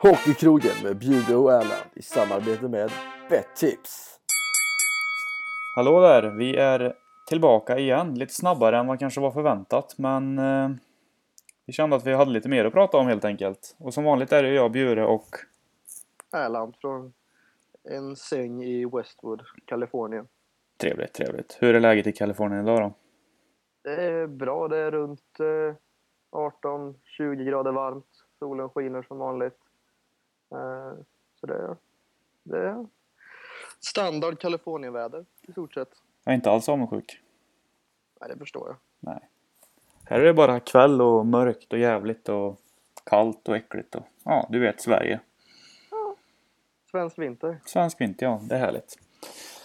Hockeykrogen med Bjude och Erland i samarbete med Bettips. Hallå där! Vi är tillbaka igen. Lite snabbare än vad kanske var förväntat men eh, vi kände att vi hade lite mer att prata om helt enkelt. Och som vanligt är det jag, Bjure och Erland från en säng i Westwood, Kalifornien. trevligt, trevligt. Hur är läget i Kalifornien idag då? Det är bra, det är runt eh, 18-20 grader varmt. Solen skiner som vanligt. Eh, så det, är- det är standard Kalifornienväder i stort sett. Jag är inte alls avundsjuk. Nej, det förstår jag. Nej. Här är det bara kväll och mörkt och jävligt och kallt och äckligt och ja, du vet Sverige. Svensk vinter. Svensk vinter, ja. Det är härligt.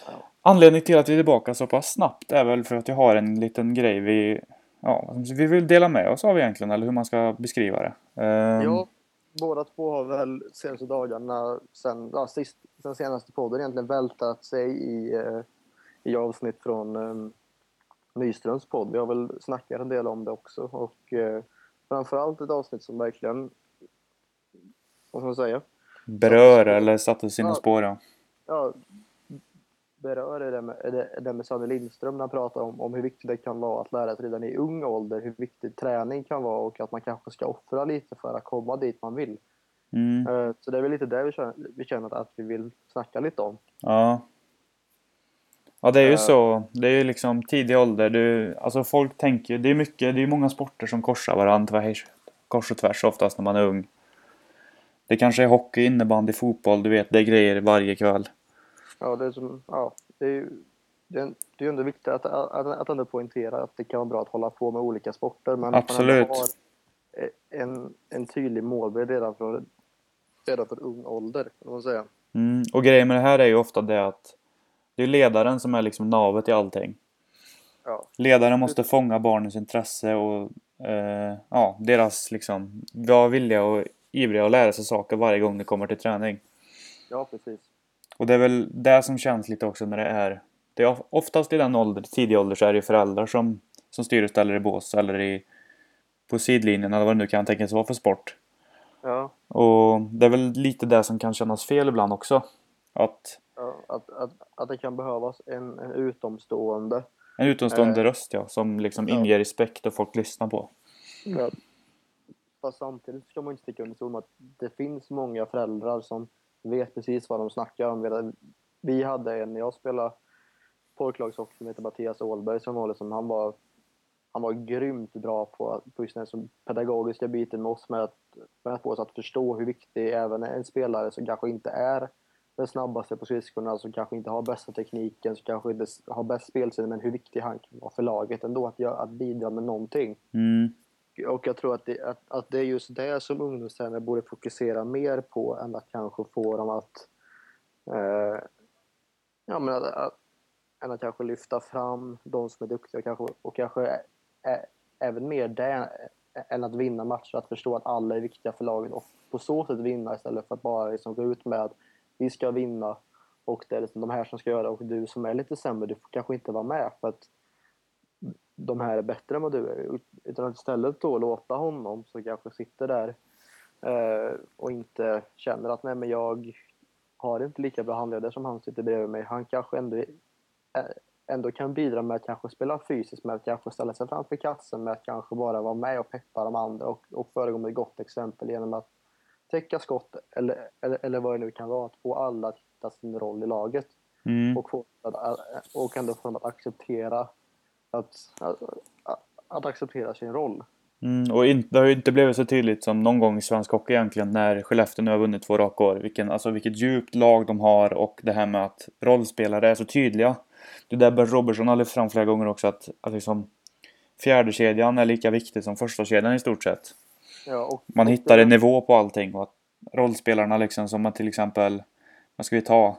Ja. Anledningen till att vi är tillbaka så pass snabbt är väl för att jag har en liten grej vi, ja, vi vill dela med oss av egentligen, eller hur man ska beskriva det. Ehm, Ja, båda två har väl senaste dagarna, sen, ja, sist, sen senaste podden egentligen vältat sig i, eh, i avsnitt från eh, Nyströms podd. Vi har väl snackat en del om det också och eh, framförallt ett avsnitt som verkligen, vad ska man säga, Berör eller satte sina Ja. spår, ja. ja, berör det där med, det, det med Sanne Lindström när han pratar om, om hur viktigt det kan vara att lära sig redan i ung ålder hur viktig träning kan vara och att man kanske ska offra lite för att komma dit man vill. Mm, Eh, Så det är väl lite det vi känner, vi känner att vi vill snacka lite om. ja. Ja, det är ju Eh. så. Det är ju liksom tidig ålder. Du, alltså folk tänker, det är mycket, det är många sporter som korsar varandra tvärs, kors och tvärs oftast när man är ung. Det kanske är hockey, innebandy, fotboll, du vet, det är grejer varje kväll. Ja, det är, som, ja, det är ju det är, det är ändå viktigt att, att, att ändå poängtera att det kan vara bra att hålla på med olika sporter. Men att man Absolut. har en, en tydlig målbild redan från, redan från ung ålder, kan man säga. Mm. Och grejen med det här är ju ofta det att det är ledaren som är liksom navet i allting. Ja, Ledaren måste fånga barnens intresse och eh, ja, deras liksom vara villiga och ivriga att lära sig saker varje gång det kommer till träning. ja precis. Och det är väl det som känns lite också när det är det är oftast i den ålder, tidig ålder så är det ju föräldrar som, som styr och ställer i bås eller i, på sidlinjen eller vad det nu kan tänkas vara för sport. Ja, Och det är väl lite det som kan kännas fel ibland också. Att ja att, att, att det kan behövas en, en utomstående. en utomstående Eh. röst ja, som liksom Ja. inger respekt och folk lyssnar på. Ja. Fast samtidigt ska man inte sticka under stol med att det finns många föräldrar som vet precis vad de snackar om. Vi hade en, när jag spelade pojklagshockey som heter Mattias Åhlberg som var liksom, han var han var grymt bra på, på just den som pedagogiska biten med oss med att, med att få oss att förstå hur viktig även en spelare som kanske inte är den snabbaste på skridskorna, som kanske inte har bästa tekniken, som kanske inte har bäst spelsinne, men hur viktig han kan vara för laget ändå, att, göra, att bidra med någonting. Mm. Och jag tror att det, att, att det är just det som ungdomstränare borde fokusera mer på än att kanske få dem att... Eh, ja, men att, att, än att kanske lyfta fram de som är duktiga och kanske, och kanske ä, ä, även mer det än att vinna matcher. Att förstå att alla är viktiga för laget och på så sätt vinna istället för att bara liksom gå ut med att vi ska vinna och det är liksom de här som ska göra och du som är lite sämre, du får kanske inte vara med för att de här är bättre än vad du är. Utan att istället då låta honom som kanske sitter där eh, och inte känner att nej men jag har inte lika bra handledare som han sitter bredvid mig. Han kanske ändå, eh, ändå kan bidra med att kanske spela fysiskt, med att kanske ställa sig framför kassen, med att kanske bara vara med och peppa de andra och, och föregå med ett gott exempel genom att täcka skott eller, eller, eller vad det nu kan vara. Att få alla att hitta sin roll i laget Mm. och, få, att, och ändå få dem att acceptera att, att, att acceptera sin roll. Mm, och in, det har ju inte blivit så tydligt som någon gång i svensk hockey egentligen när Skellefteå nu har vunnit två raka år. Vilken, alltså vilket djupt lag de har och det här med att rollspelare är så tydliga. Det där Bert Robertson har lyft fram flera gånger också att, att liksom fjärdekedjan är lika viktig som första kedjan i stort sett. Ja, och, Man hittar en nivå på allting och att rollspelarna liksom som att till exempel, vad ska vi ta?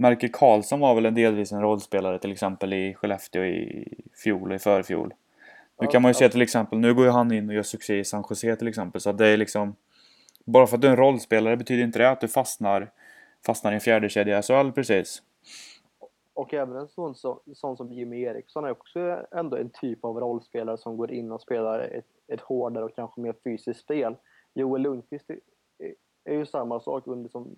Melker Karlsson var väl en delvis en rollspelare till exempel i Skellefteå i fjol och i förfjol. Nu kan man ju se till exempel, nu går ju han in och gör succé i San Jose till exempel. Så att det är liksom... Bara för att du är en rollspelare betyder inte det att du fastnar, fastnar i en fjärdekedja i SHL precis. Och även en sån, så, sån som Jimmy Eriksson är också ändå en typ av rollspelare som går in och spelar ett, ett hårdare och kanske mer fysiskt spel. Joel Lundqvist är, är ju samma sak under som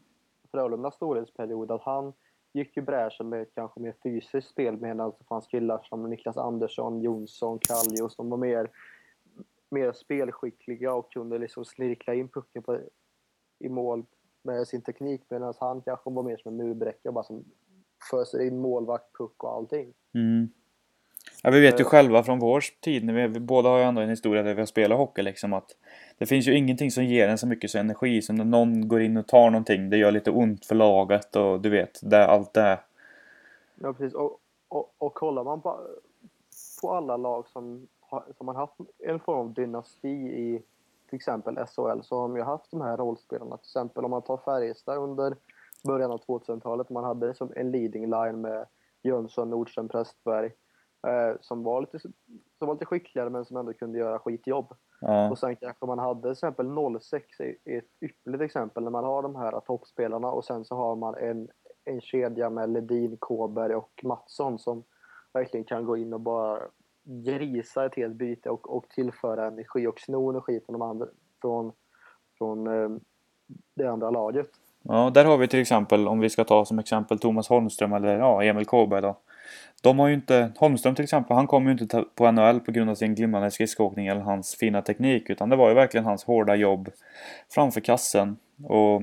Frölundas storhetsperiod, att han gick ju bräschen med kanske mer fysiskt spel medan det alltså fanns killar som Niklas Andersson, Jonsson, Kallio som var mer, mer spelskickliga och kunde liksom snirkla in pucken på, i mål med sin teknik medan han kanske var mer som en murbräcka och bara som föser in målvakt, puck och allting. Mm. Ja, vi vet ju Eh. själva från vår tid, när vi, vi båda har ju ändå en historia där vi har spelat hockey liksom att det finns ju ingenting som ger en så mycket så energi som när någon går in och tar någonting. Det gör lite ont för laget och du vet, det, allt det. Ja, precis. Och, och, och kollar man på, på alla lag som, har, som har haft en form av dynasti i till exempel SHL så har de ju haft de här rollspelarna. Till exempel om man tar Färjestad under början av 2000-talet. Man hade som en leading line med Jönsson, Nordström, Prästberg eh, som, var lite, som var lite skickligare men som ändå kunde göra skitjobb. Ja, Och sen kanske man hade till exempel 06 i i ett ypperligt exempel när man har de här toppspelarna och sen så har man en, en kedja med Ledin, Kåberg och Mattsson som verkligen kan gå in och bara grisa ett helt byte och, och tillföra energi och sno energi från, de andra, från, från eh, det andra laget. ja, där har vi till exempel, om vi ska ta som exempel Thomas Holmström eller ja, Emil Kåberg då. De har ju inte, Holmström till exempel, han kom ju inte på NHL på grund av sin glimmande skridskoåkning eller hans fina teknik utan det var ju verkligen hans hårda jobb framför kassen och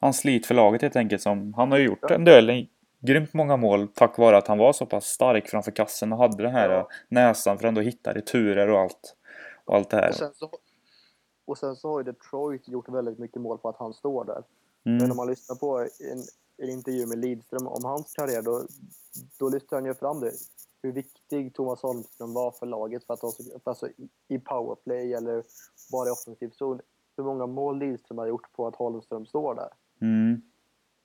hans slit för laget helt enkelt som, han har ju gjort en del grymt många mål tack vare att han var så pass stark framför kassen och hade den här Ja. näsan för att ändå hitta returer och allt. Och allt det här. Och sen, så, och sen så har ju Detroit gjort väldigt mycket mål på att han står där. Men Mm. om man lyssnar på en, en intervju med Lidström om hans karriär, då, då lyfter han ju fram det. Hur viktig Thomas Holmström var för laget. För att alltså, för alltså, i- powerplay eller bara i offensiv zon. Hur många mål Lidström har gjort på att Holmström står där. Mm.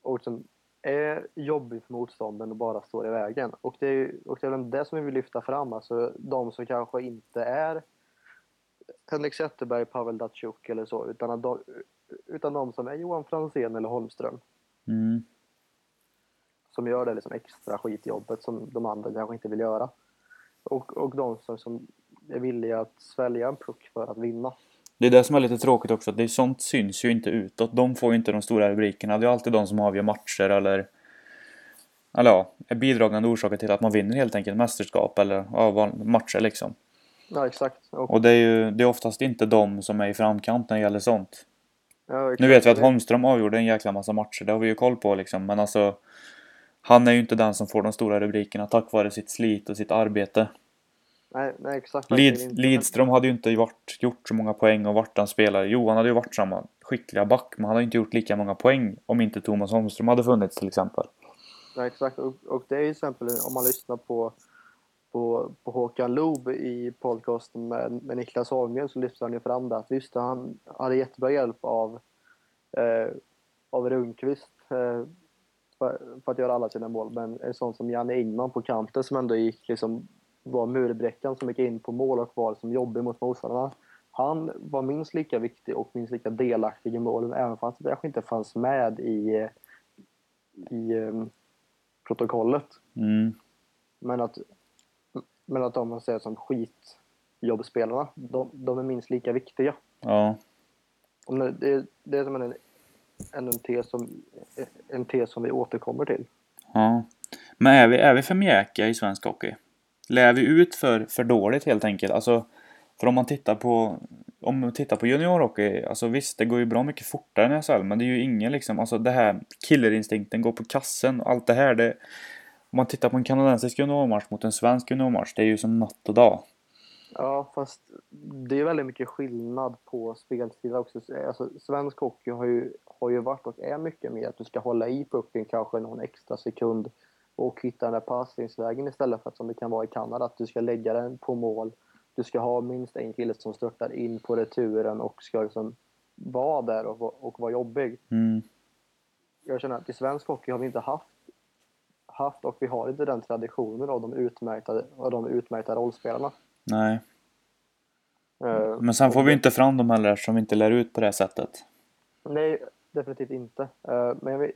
Och som är jobbig för motståndaren och bara står i vägen. Och det är, och det är väl det som vi vill lyfta fram. Alltså de som kanske inte är Henrik Zetterberg, Pavel Datsjuk eller så. Utan, de, utan de som är Johan Franzén eller Holmström. Mm. Som gör det liksom extra skitjobbet som de andra kanske inte vill göra. Och, och de som, som är villiga att svälja en puck för att vinna. Det är det som är lite tråkigt också, att det, sånt syns ju inte utåt. De får ju inte de stora rubrikerna. Det är alltid de som avgör matcher eller... Eller ja, är bidragande orsaker till att man vinner helt enkelt mästerskap eller ja, matcher liksom. Ja, exakt. Och, Och det är ju det är oftast inte de som är i framkant när det gäller sånt. ja. Nu vet vi att Holmström avgjorde en jäkla massa matcher, det har vi ju koll på liksom. Men alltså... Han är ju inte den som får de stora rubrikerna tack vare sitt slit och sitt arbete. Nej, nej, exakt. Lid. Lidström hade ju inte varit, gjort så många poäng och varit den spelare. Johan hade ju varit samma skickliga back, men han hade inte gjort lika många poäng om inte Thomas Holmström hade funnits till exempel. Nej, exakt. Och, och det är ju exempel om man lyssnar på, på, på Håkan Loob i podcasten med, med Niklas Holmgren så lyfter han ju fram det att visst, han hade jättebra hjälp av, eh, av Rundqvist eh, för, för att göra alla sina mål. Men en sån som Janne Ingman på kanten som ändå gick liksom var murbräckan som gick in på mål och var som jobbig mot motståndarna. Han var minst lika viktig och minst lika delaktig i målen även fast det kanske inte fanns med i, i eh, protokollet. Mm. Men att, men att de man ser som skitjobbspelarna, de, de är minst lika viktiga. Ja. Det, det är som en, en, en, tes som, en tes som vi återkommer till. ja. Men är vi, är vi för mjäkiga i svensk hockey? Lär vi ut för, för dåligt helt enkelt? Alltså, för om man tittar på om man tittar på juniorhockey, alltså visst det går ju bra mycket fortare än SHL men det är ju ingen liksom, alltså det här killerinstinkten, gå på kassen och allt det här det Om man tittar på en kanadensisk juniormatch mot en svensk juniormatch, det är ju som natt och dag. Ja, fast det är väldigt mycket skillnad på spelstilar också. Alltså, svensk hockey har ju, har ju varit och är mycket mer att du ska hålla i pucken kanske någon extra sekund och hitta den där passningsvägen istället för att som det kan vara i Kanada, att du ska lägga den på mål. Du ska ha minst en kille som störtar in på returen och ska liksom vara där och, och vara jobbig. Mm. Jag känner att i svensk hockey har vi inte haft, haft och vi har inte den traditionen av de utmärkta, av de utmärkta rollspelarna. Nej. Eh, Men sen får vi inte fram dem heller som vi inte lär ut på det sättet. Nej, definitivt inte. Eh, Men jag,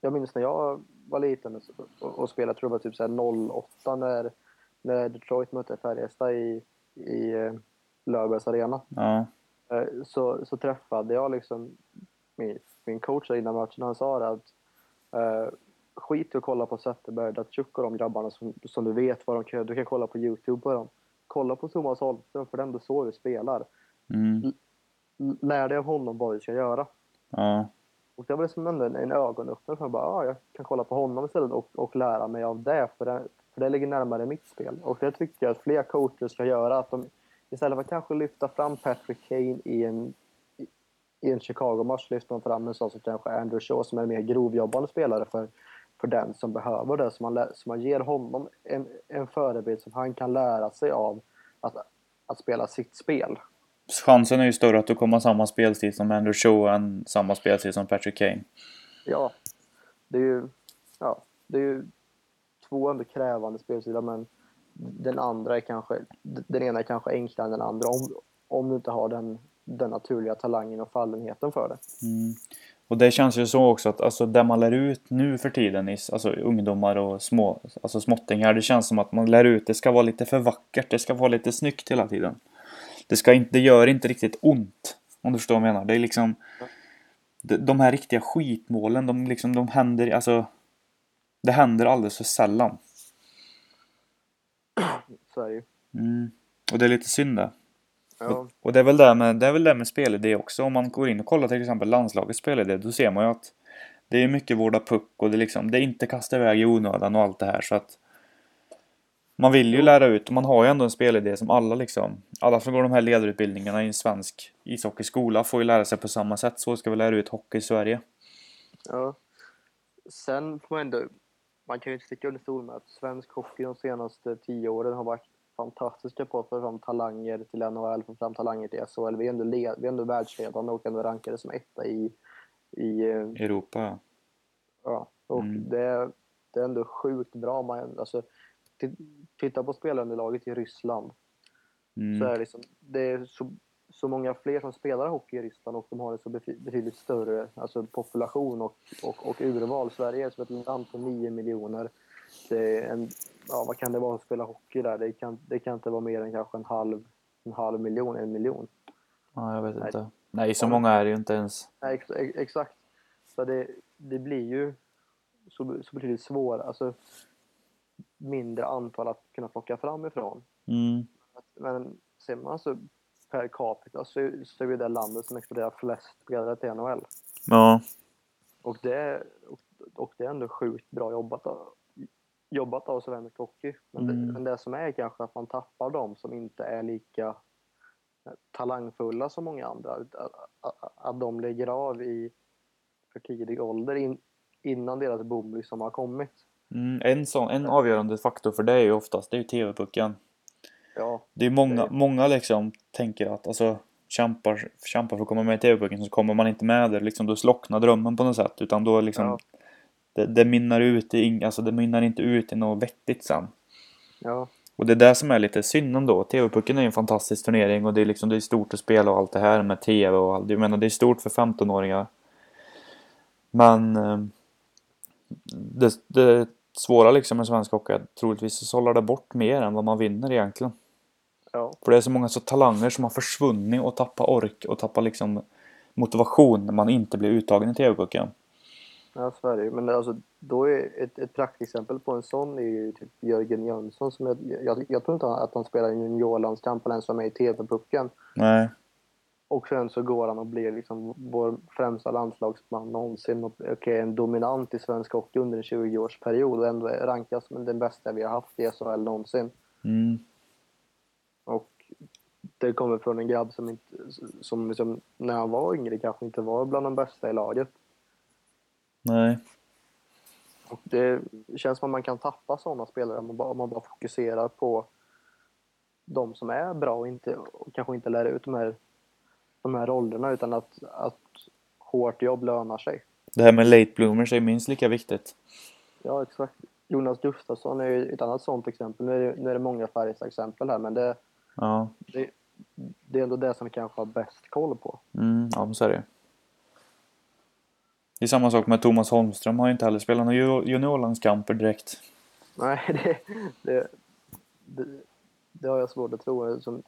jag minns när jag var liten och, och, spelade, tror jag typ så här 08 när, när Detroit mötte Färjestad i, i eh, Löfbergs arena. Ja. Eh, Så, så träffade jag liksom min, min coach innan matchen, han sa att eh, skit i att kolla på Zetterberg, Datsjuk och de grabbarna som, som du vet vad de kan. Du kan kolla på Youtube på dem. Kolla på Thomas Holmström, för det är ändå så vi spelar. Mm. Lär dig av honom vad du ska göra. Ja. Och det var liksom ändå en, en ögonöppnare för mig. Bara, ah, jag kan kolla på honom istället och, och lära mig av det. För, det. för det ligger närmare mitt spel. Och det tycker jag att fler coacher ska göra. Att de, istället för att kanske lyfta fram Patrick Kane i en, i- en Chicago-match lyfter de fram en sån som kanske Andrew Shaw som är en mer grovjobbande spelare för, för den som behöver det. Så man, så man ger honom en, en förebild som han kan lära sig av att, att spela sitt spel. Chansen är ju större att du kommer ha samma spelstil som Andrew Shaw än samma spelstil som Patrick Kane. Ja, det är ju, ja, det är ju två ändå krävande spelstilar men den andra är kanske, den ena är kanske enklare än den andra om, om du inte har den, den naturliga talangen och fallenheten för det. Mm. Och det känns ju så också att alltså, det man lär ut nu för tiden, i, alltså ungdomar och små, alltså småttingar, det känns som att man lär ut, det ska vara lite för vackert, det ska vara lite snyggt hela tiden. Det, ska inte, det gör inte riktigt ont, om du förstår vad jag menar. Det är liksom, de, här riktiga skitmålen, de, liksom, de händer, alltså, det händer alldeles för sällan. Så är det. Mm. Och det är lite synd det. Ja, Och det är väl det med, det är väl det med spelidé också. Om man går in och kollar till exempel landslagets spelidé, då ser man ju att det är mycket vårda puck och det liksom, det är inte kasta iväg i onödan och allt det här så att man vill ju lära ut och man har ju ändå en spelidé som alla liksom, alla som går de här ledarutbildningarna i en svensk ishockeyskola får ju lära sig på samma sätt. Så ska vi lära ut hockey i Sverige. ja. Sen får man ändå, man kan ju inte sticka under stol med att svensk hockey de senaste tio åren har varit fantastiska på att få fram talanger till NHL, få fram talanger till SHL. Vi är ändå, led, vi är ändå världsledande och ändå rankade som etta i, i Europa, ja. Ja, och Mm. det, det är ändå sjukt bra. Man, alltså, titta på spelarunderlaget i Ryssland. Så är Mm. det, liksom, det är så, så många fler som spelar hockey i Ryssland och de har en så betydligt större alltså, population och, och, och urval. Sverige är som ett land på 9 miljoner. Det är en, ja, vad kan det vara att spela hockey där? Det kan, det kan inte vara mer än kanske en halv, en halv miljon, en miljon. ja, jag vet Nej. inte. Nej, så många är det ju inte ens. Nej, ex, ex, exakt. Så det, det blir ju så, så betydligt svårare, alltså mindre antal att kunna plocka fram ifrån. Mm. Men ser man så per capita så, så är det landet som exporterar flest spelare till NHL. Ja. Och det, och, och det är ändå sjukt bra jobbat av, jobbat av svensk hockey. Men, Mm. det, men det som är kanske att man tappar de som inte är lika talangfulla som många andra. Att, att, att de lägger av i för tidig ålder in, innan deras boom liksom har kommit. Mm. En, sån, en avgörande faktor för det är ju oftast det är ju TV-pucken. Ja, Det är många, Det- många liksom tänker att alltså kämpar, kämpar för att komma med i TV-pucken så kommer man inte med där liksom då slocknar drömmen på något sätt utan då liksom Ja. det, det minnar ut i, alltså det minnar inte ut i något vettigt sen. ja, Och det är det som är lite synd ändå. TV-pucken är en fantastisk turnering och det är liksom det är stort att spela och allt det här med TV och allt. Jag menar det är stort för 15-åringar. Men eh, det, det svåra liksom med svensk hockey att troligtvis så sållar det bort mer än vad man vinner egentligen. ja, För det är så många så talanger som har försvunnit och tappat ork och tappat liksom motivation när man inte blir uttagen i TV-pucken. ja ju. Men alltså, då är ett, ett praktexempel på en sån är ju typ Jörgen Jönsson. Som jag, jag, jag tror inte att han spelar i en juniorlandskamp eller ens var med i TV-pucken. Nej. Och sen så går han och blir liksom vår främsta landslagsman någonsin. Och okej, en dominant i svensk hockey under en 20-årsperiod och ändå rankas som den bästa vi har haft i SHL någonsin. Mm. Och det kommer från en grabb som, inte, som liksom, när han var yngre kanske inte var bland de bästa i laget. Nej. Och det känns som att man kan tappa sådana spelare om man bara, om man bara fokuserar på de som är bra och, inte, och kanske inte lär ut de här, de här rollerna utan att, att hårt jobb lönar sig. Det här med late bloomers är minst lika viktigt. Ja, exakt. Jonas Gustafsson är ju ett annat sådant exempel. Nu är det, nu är det många Färjestads exempel här, men det, Ja. det, det är ändå det som vi kanske har bäst koll på. Mm, ja, men så är det Det är samma sak med Thomas Holmström. har ju inte heller spelat några ju- juniorlandskamper direkt. Nej, det, det, det, det har jag svårt att tro. Som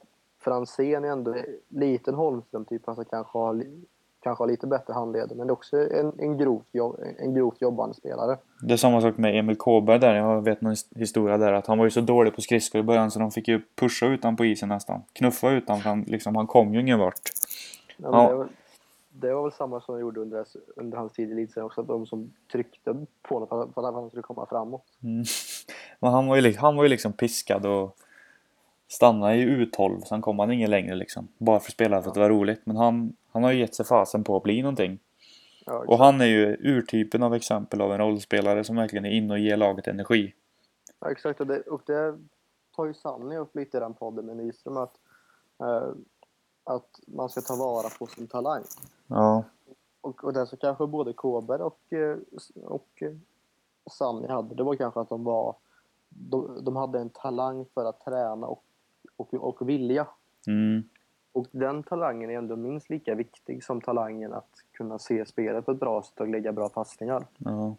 Franzén är ändå liten Holmström, typ. Alltså kanske har kanske har lite bättre handleder. Men det är också en, en, grovt, jobb, en grovt jobbande spelare. Det är samma sak med Emil Kåberg där. Jag vet någon historia där att han var ju så dålig på skridskor i början så de fick ju pusha ut honom på isen nästan. Knuffa ut honom för han, liksom, han kom ju ingen vart. Ja, men Det, var, det var väl samma som de gjorde under, under hans tid i elitserien också. Att de som tryckte på honom för att, han skulle komma framåt. Mm. Men han var, ju, han var ju liksom piskad och stannade i U12. Sen kom han ingen längre liksom. Bara för att spela för att det var roligt. Men han, han har ju gett sig fasen på att bli någonting. Ja, Och han är ju urtypen av exempel av en rollspelare som verkligen är inne och ger laget energi. Ja, exakt. Och det, och det tar ju Sanny upp lite i den podden med Nyström att, eh, att man ska ta vara på sin talang. Ja. Och, och det som kanske både Kåberg och, eh, och eh, Sanny hade, det var kanske att de var de, de hade en talang för att träna och, och, och vilja. Mm. Och den talangen är ändå minst lika viktig som talangen att kunna se spelet på ett bra sätt och lägga bra passningar. Ja.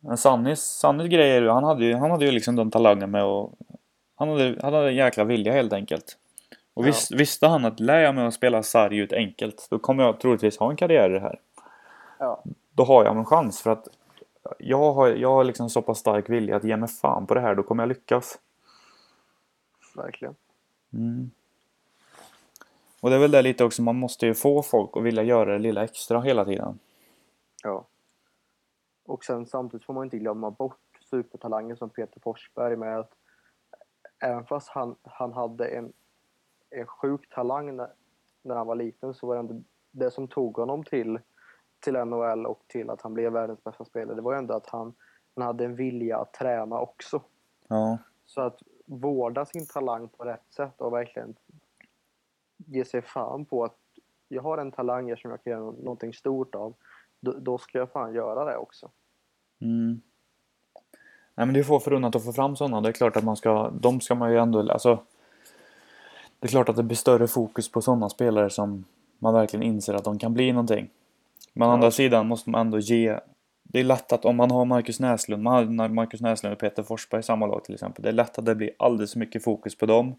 Men Sannys, Sannys grejer, han hade ju, han hade ju liksom den talangen med att... Han hade, han hade en jäkla vilja helt enkelt. Och Ja. vis, visste han att lär jag mig att spela sarg ut enkelt, då kommer jag troligtvis ha en karriär i det här. Ja, Då har jag en chans för att jag har, jag har liksom så pass stark vilja att ge mig fan på det här, då kommer jag lyckas. Verkligen. Mm. Och det är väl det lite också, man måste ju få folk att vilja göra det lilla extra hela tiden. Ja. Och sen samtidigt får man inte glömma bort supertalangen som Peter Forsberg med att även fast han, han hade en, en sjuk talang när, när han var liten så var det ändå det som tog honom till, till NHL och till att han blev världens bästa spelare. Det var ju ändå att han, han hade en vilja att träna också. Ja. Så att vårda sin talang på rätt sätt och verkligen ge sig fan på att jag har en talang som jag kan göra någonting stort av. Då, då ska jag fan göra det också. Mm. Nej men det är få förunnat att få fram sådana. Det är klart att man ska, de ska man ju ändå, alltså. Det är klart att det blir större fokus på sådana spelare som man verkligen inser att de kan bli någonting. Men å Ja. andra sidan måste man ändå ge det är lätt att om man har Marcus Näslund, man har Marcus Näslund och Peter Forsberg i samma lag till exempel. Det är lätt att det blir alldeles för mycket fokus på dem.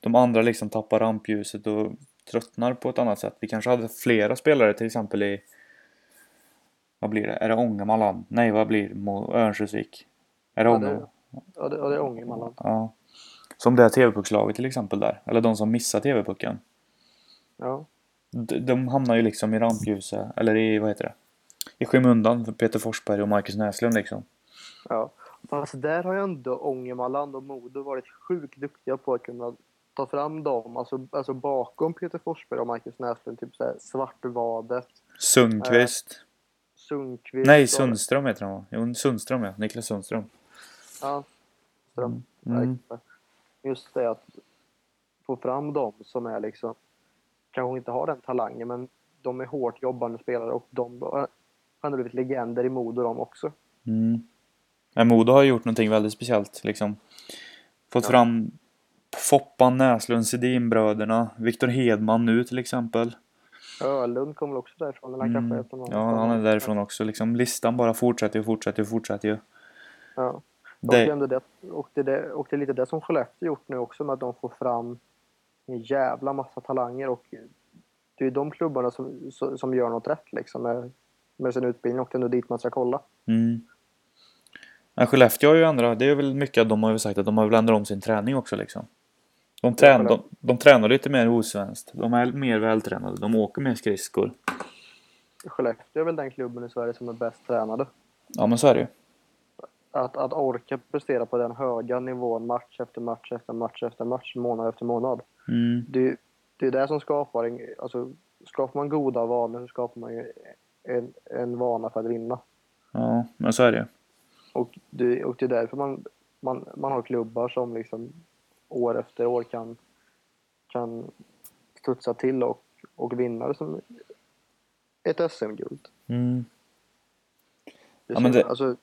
De andra liksom tappar rampljuset och tröttnar på ett annat sätt. Vi kanske hade flera spelare till exempel i vad blir det? Är det Ångermanland? Nej, vad blir det? Örnsköldsvik? Är det Ångermanland? ja, det, ja, det är Ångermanland. Ja. Som det här TV-puckslaget till exempel där. Eller de som missar TV-pucken. Ja. De, de hamnar ju liksom i rampljuset. Eller i, vad heter det? I skymundan för Peter Forsberg och Marcus Näslund liksom. ja. Fast där har ju ändå Ångermanland och Modo varit sjukt duktiga på att kunna ta fram dem. Alltså, alltså bakom Peter Forsberg och Marcus Näslund. Typ såhär Svartvadet, Sundqvist. Sundqvist. Nej, och- Sundström heter han va? Jo, Sundström ja. Niklas Sundström. Ja. Ström. Mm. Exakt. Just det att få fram dem som är liksom kanske inte har den talangen men de är hårt jobbande spelare och de har ändå blivit legender i Modo de också. Mm. Men Modo har gjort någonting väldigt speciellt liksom. Fått Ja. fram Foppan, Näslund, Sedinbröderna, Viktor Hedman nu till exempel. Ölund kommer också därifrån? Eller han Mm. kanske är från Ja, han är därifrån också. Liksom, listan bara fortsätter och fortsätter och fortsätter ju. Ja. Och, det Det, och, det, och det är lite det som Skellefteå gjort nu också med att de får fram en jävla massa talanger och det är de klubbarna som, som som gör något rätt liksom med, sin utbildning och det är nog dit man ska kolla. mm. Men Skellefteå har ju ändrat, det är väl mycket att de har sagt att de har väl ändrat om sin träning också liksom. De, trän, de, de tränar lite mer osvenskt. De är mer vältränade. De åker mer skridskor. Skellefteå är väl den klubben i Sverige som är bäst tränade. Ja men så är det ju. Att, att orka prestera på den höga nivån match efter match efter match efter match, månad efter månad. Mm. Det, det är det som skapar, alltså skapar man goda vanor så skapar man ju en, en vana för att vinna. Ja, men så är det. Och det, och det är därför man, man, man har klubbar som liksom år efter år kan, kan studsa till och, och vinna som ett SM-guld. Mm. Ja, men det- Alltså,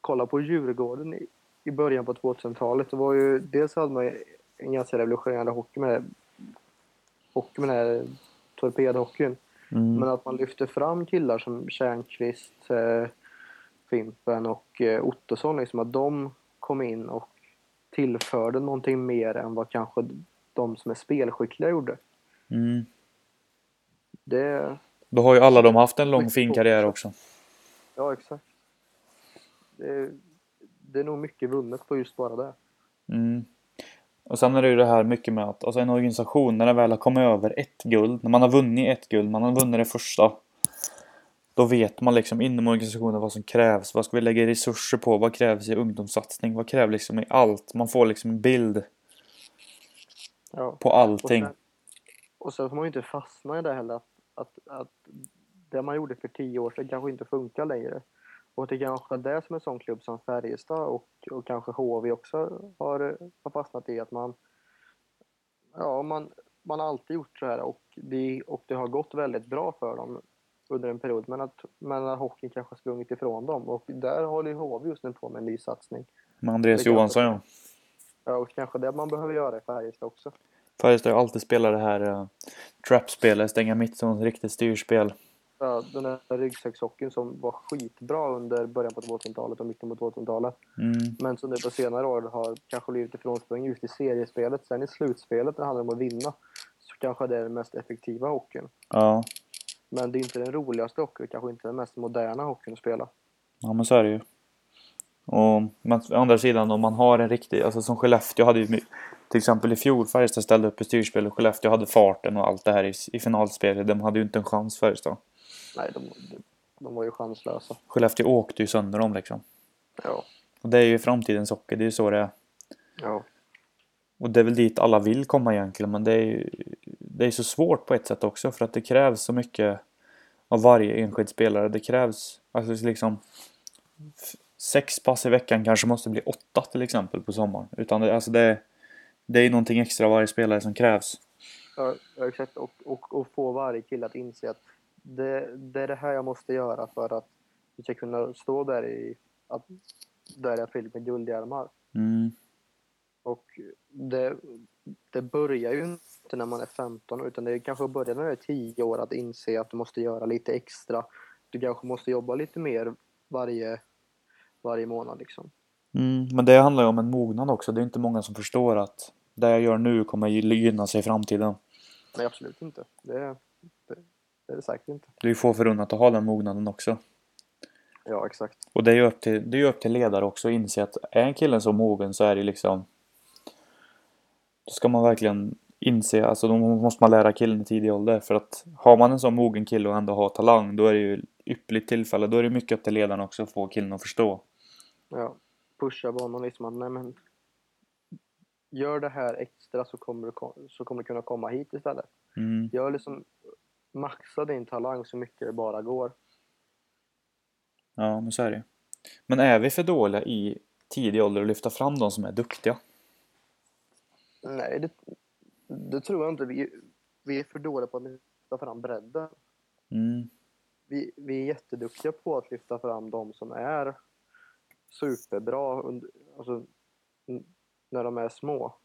kolla på Djurgården i, i början på 2000-talet. Det var ju, dels hade man en ganska revolutionerande hockey med, hockey med den här torpedhockeyn. Mm. Men att man lyfter fram killar som Tjärnqvist, eh, Fimpen och eh, Ottosson, liksom, att de kom in och tillförde någonting mer än vad kanske de som är spelskickliga gjorde. Mm. Det, Då har ju alla de haft en lång fin karriär också. ja exakt. Det, det är nog mycket vunnet på just bara det. Mm. Och sen är det ju det här mycket med att alltså en organisation när den väl har kommit över ett guld, när man har vunnit ett guld, man har vunnit det första. Då vet man liksom inom organisationen vad som krävs. Vad ska vi lägga resurser på? Vad krävs i ungdomssatsning? Vad krävs liksom i allt? Man får liksom en bild Ja. på Och allting. sen, och sen får man ju inte fastna i det heller att, att, att det man gjorde för tio år sedan kanske inte funkar längre. Och det kanske är det som en sån klubb som Färjestad och, och kanske HV också har, har fastnat i att man ja, man, man har alltid gjort så här och det, och det har gått väldigt bra för dem under en period men att, men att hockeyn kanske har sprungit ifrån dem och där håller ju HV just nu på med en ny satsning. Med Andreas Johansson ja. Ja, och kanske det man behöver göra i Färjestad också. Färjestad har alltid spelat det här uh, trap-spelet, stänga mittzon, riktigt styrspel. Ja, den där ryggsäckshockeyn som var skitbra under början på 2000-talet och mitten på 2000-talet. Mm. Men som nu på senare år har kanske blivit ifrånsprungen just i seriespelet. Sen i slutspelet när det handlar om att vinna så kanske det är den mest effektiva hockeyn. Ja. Men det är inte den roligaste hockeyn, kanske inte den mest moderna hockeyn att spela. Ja men så är det ju. Och men å andra sidan om man har en riktig, alltså som Skellefteå hade ju till exempel i fjol Färjestad ställde upp i styrspel och Skellefteå hade farten och allt det här i, i finalspelet. De hade ju inte en chans Färjestad. Nej, de, de, var ju chanslösa. Skellefteå åkte ju sönder dem liksom. Ja, Och det är ju framtidens hockey, det är ju så det är. ja, Och det är väl dit alla vill komma egentligen men det är ju det är så svårt på ett sätt också för att det krävs så mycket av varje enskild spelare. Det krävs alltså liksom sex pass i veckan kanske måste bli åtta till exempel på sommaren. Utan det, alltså det, det är någonting extra varje spelare som krävs. ja ja, exakt. Och, och, och få varje kille att inse att det, det är det här jag måste göra för att vi ska kunna stå där i, att, där i april med guldhjälmar. Mm. Och det, det börjar ju inte när man är 15 utan det kanske börjar när du är 10 år att inse att du måste göra lite extra. Du kanske måste jobba lite mer varje, varje månad liksom. Mm. Men det handlar ju om en mognad också. Det är inte många som förstår att det jag gör nu kommer gynna sig i framtiden. Nej, absolut inte. Det, det, är det säkert inte. Det är ju få förunnat att ha den mognaden också. Ja, exakt. Och det är ju upp till, det är upp till ledare också att inse att är en killen så mogen så är det liksom Då ska man verkligen inse, alltså då måste man lära killen i tidig ålder för att har man en sån mogen kille och ändå har talang då är det ju ypperligt tillfälle. Då är det mycket upp till ledaren också att få killen att förstå. Ja, pusha honom liksom att nej men gör det här extra så kommer du, så kommer du kunna komma hit istället. Mm. Gör liksom maxa din talang så mycket det bara går. Ja, men så är det. Men är vi för dåliga i tidig ålder att lyfta fram de som är duktiga? Nej, det, det tror jag inte. Vi, vi är för dåliga på att lyfta fram bredden. Mm. Vi, vi är jätteduktiga på att lyfta fram de som är superbra under, alltså, när de är små.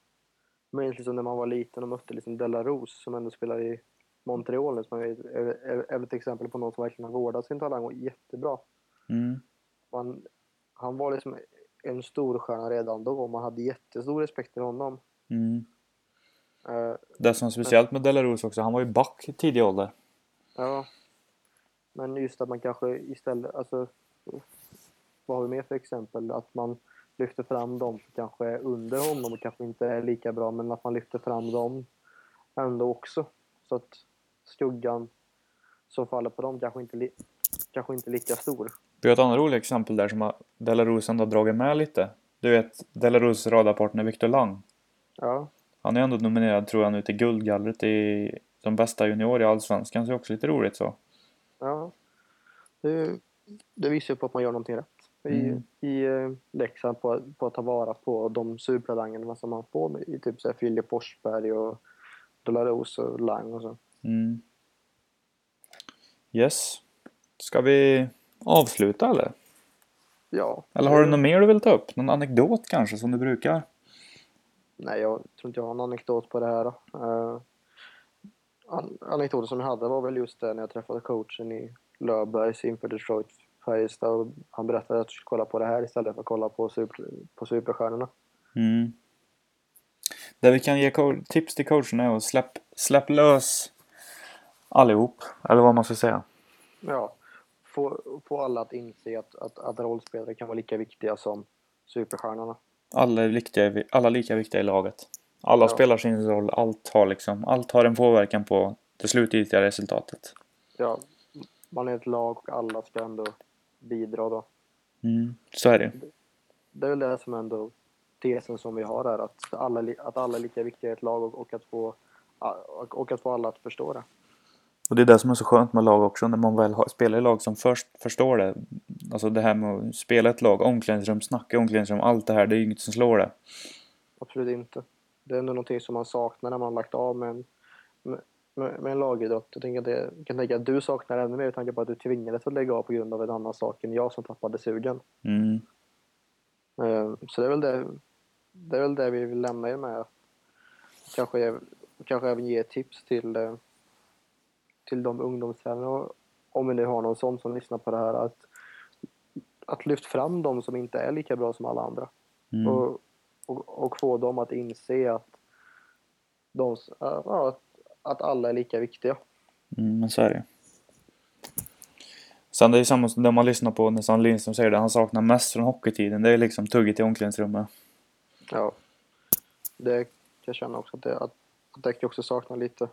Men liksom när man var liten och mötte liksom Delarose som ändå spelar i Montreal som är, är, är, ett exempel på någon som verkligen har vårdat sin talang och jättebra. Mm. Man, han var liksom en stor stjärna redan då och man hade jättestor respekt för honom. Mm. Eh, Det som är speciellt med Delarose också, han var ju back i tidig ålder. Ja. Men just att man kanske istället, alltså vad har vi mer för exempel? Att man lyfter fram dem som kanske är under honom och kanske inte är lika bra, men att man lyfter fram dem ändå också. Så att skuggan som faller på dem kanske inte, li- kanske inte lika stor. Vi har ett annat roligt exempel där som har Delarose ändå har dragit med lite. Du vet Delarose radarpartner Victor Lang. Ja, Han är ändå nominerad tror jag nu till Guldgallret i de bästa junior i Allsvenskan, så det är också lite roligt så. ja. Det, det visar ju på att man gör någonting rätt i, Mm. i eh, Leksand på, på att ta vara på de supertalangerna som man får med, i typ så här Filip Forsberg och Delaros och Lang och så. Mm. Yes. Ska vi avsluta eller? Ja. Eller har du något mer du vill ta upp? Någon anekdot kanske som du brukar? Nej, jag tror inte jag har någon anekdot på det här. Uh, an- anekdoten som jag hade var väl just det när jag träffade coachen i Löfbergs inför Detroit Färjestad och han berättade att jag skulle kolla på det här istället för att kolla på, super, på superstjärnorna. Mm. Det vi kan ge tips till coacherna är att släpp, släpp lös Allihop, eller vad man ska säga. Ja, få, få alla att inse att, att, att rollspelare kan vara lika viktiga som superstjärnorna. Alla är, viktiga, alla är lika viktiga i laget. Alla Ja. spelar sin roll, allt har liksom, allt har en påverkan på det slutgiltiga resultatet. Ja, man är ett lag och alla ska ändå bidra då. Mm, så är det Det är väl det som ändå tesen som vi har här, att alla, att alla är lika viktiga i ett lag och, och, att få, och att få alla att förstå det. Och det är det som är så skönt med lag också, när man väl spelar i lag som först förstår det. Alltså det här med att spela ett lag, omklädningsrum, snacka i omklädningsrum, allt det här, det är inget som slår det. Absolut inte. Det är ändå någonting som man saknar när man har lagt av med en, med, med, en lagidrott. Jag tänker att det, jag kan tänka att du saknar ännu mer med tanke på att du tvingades att lägga av på grund av en annan sak än jag som tappade sugen. Mm. Eh, Så det är väl det, det, är väl det vi vill lämna er med. Kanske, kanske även ge tips till, eh, till de ungdomstränare, om vi nu har någon sån som lyssnar på det här, att, att lyfta fram de som inte är lika bra som alla andra. Mm. Och, och, och få dem att inse att, de, att, att alla är lika viktiga. Mm, men så är det Sen det är samma som det man lyssnar på när Sam Lindström säger det, han saknar mest från hockeytiden. Det är liksom tugget i omklädningsrummet. Ja. Det kan jag känna också att det, att, att jag också sakna lite.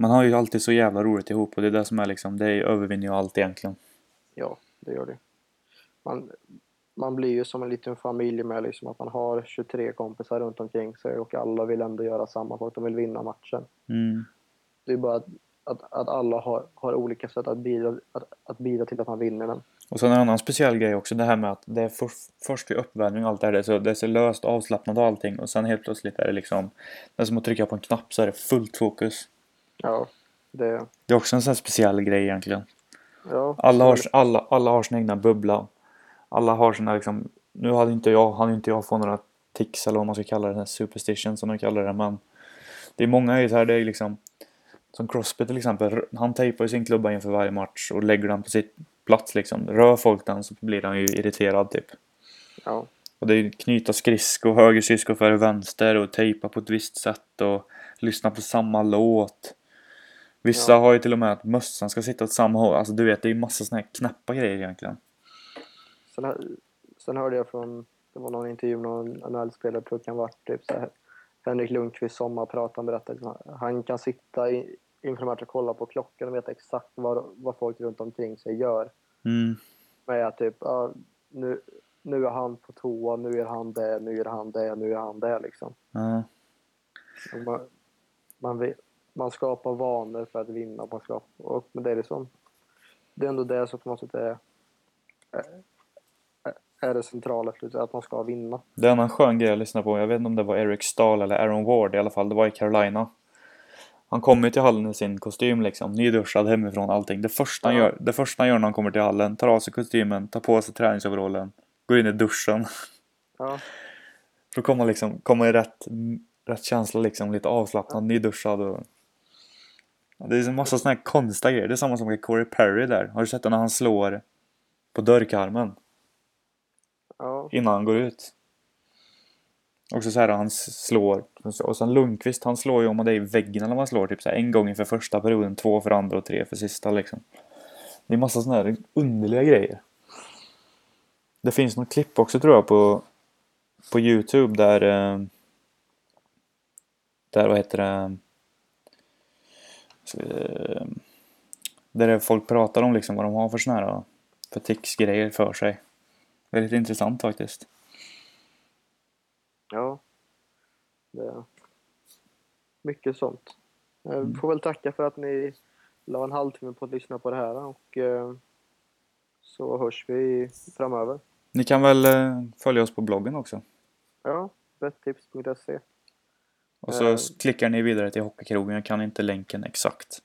Man har ju alltid så jävla roligt ihop och det är det som är liksom, det övervinner ju allt egentligen. Ja, det gör det. Man, man blir ju som en liten familj med liksom att man har 23 kompisar runt omkring sig och alla vill ändå göra samma sak. De vill vinna matchen. Mm. Det är bara att, att, att alla har, har olika sätt att bidra, att, att bidra till att man vinner den. Och sen en annan speciell grej också, det här med att det är för, först vid uppvärmning och allt det här, det är, så, det är så löst avslappnat och allting och sen helt plötsligt är det liksom, det är som att trycka på en knapp så är det fullt fokus. Ja, det... Det är också en sån här speciell grej egentligen. Ja, Alla har, alla, alla har sin egna bubbla. Alla har sina liksom, nu hade inte jag, hade inte jag fått några tics eller vad man ska kalla det, den här superstition som de kallar det, men det är många i det här, det är liksom som Crosby till exempel, han tejpar ju sin klubba inför varje match och lägger den på sitt plats liksom. Rör folk den så blir han ju irriterad typ. ja, Och det är knyta skridskor, höger skridsko före vänster och tejpa på ett visst sätt och lyssna på samma låt. Vissa Ja. har ju till och med att mössan ska sitta åt samma håll. Alltså du vet, det är ju massa såna här knäppa grejer egentligen. Sen, sen hörde jag från, det var någon intervju med någon NHL-spelare, jag kan vara typ så här, Henrik Lundqvist sommarprat, han berättade att han kan sitta i, inför match och kolla på klockan och veta exakt vad, vad folk runt omkring sig gör. Mm. Med att typ, ja, nu, nu är han på toa, nu gör han det, nu gör han det, nu gör han det liksom. Och man, man, vet, man skapar vanor för att vinna. Man skapar, och, men det är liksom, det är ändå det som på något sätt är, är, det centrala, slutet, att man ska vinna. Det är en annan skön grej jag lyssnade på. Jag vet inte om det var Eric Stahl eller Aaron Ward i alla fall. Det var i Carolina. Han kommer ju till hallen i sin kostym liksom. Nyduschad hemifrån allting. Det första, han Ja. gör, det första han gör när han kommer till hallen. Tar av sig kostymen, tar på sig träningsoverallen. Går in i duschen. Ja, För att komma, liksom, komma i rätt, rätt känsla liksom. Lite avslappnad, nyduschad och... Det är en massa såna här konstiga grejer. Det är samma som med Corey Perry där. Har du sett det när han slår på dörrkarmen? ja, innan han går ut. Också så här han slår. Och sen Lundqvist han slår ju om det är i väggen eller man slår. Typ så här, en gång inför första perioden, två för andra och tre för sista liksom. Det är massa såna här underliga grejer. Det finns något klipp också tror jag på, på Youtube där eh, där vad heter det så, eh, där folk pratar om liksom vad de har för såna här för tics-grejer för sig. Väldigt intressant faktiskt. ja. Det är mycket sånt. Jag får väl tacka för att ni la en halvtimme på att lyssna på det här och eh, så hörs vi framöver. Ni kan väl eh, följa oss på bloggen också. Ja, bettips.se. Och så Eh. klickar ni vidare till Hockeykrogen. Jag kan inte länken exakt.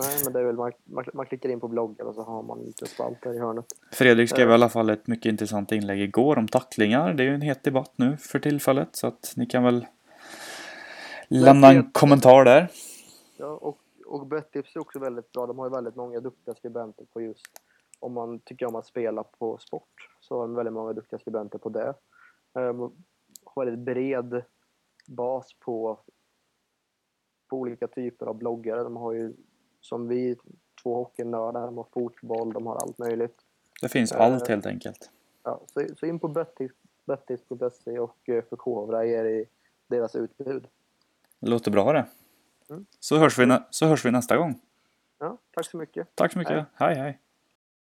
Nej, men det är väl man, man, man klickar in på bloggen och så har man en liten spalt där i hörnet. Fredrik skrev Eh. i alla fall ett mycket intressant inlägg igår om tacklingar. Det är ju en het debatt nu för tillfället. Så att ni kan väl lämna en kommentar där. Ja, och, och Bettips är också väldigt bra. De har ju väldigt många duktiga skribenter på just om man tycker om att spela på sport så har de väldigt många duktiga skribenter på det. Um, har väldigt bred bas på på olika typer av bloggare. De har ju som vi, två hockeynördar, de har fotboll, de har allt möjligt. Det finns Eh, allt helt enkelt. Ja, så, så in på bettips.se och eh, förkovra er i deras utbud. Det låter bra det. Mm. Så, hörs vi, så hörs vi nästa gång. Ja, tack så mycket. Tack så mycket. Hej. hej. hej.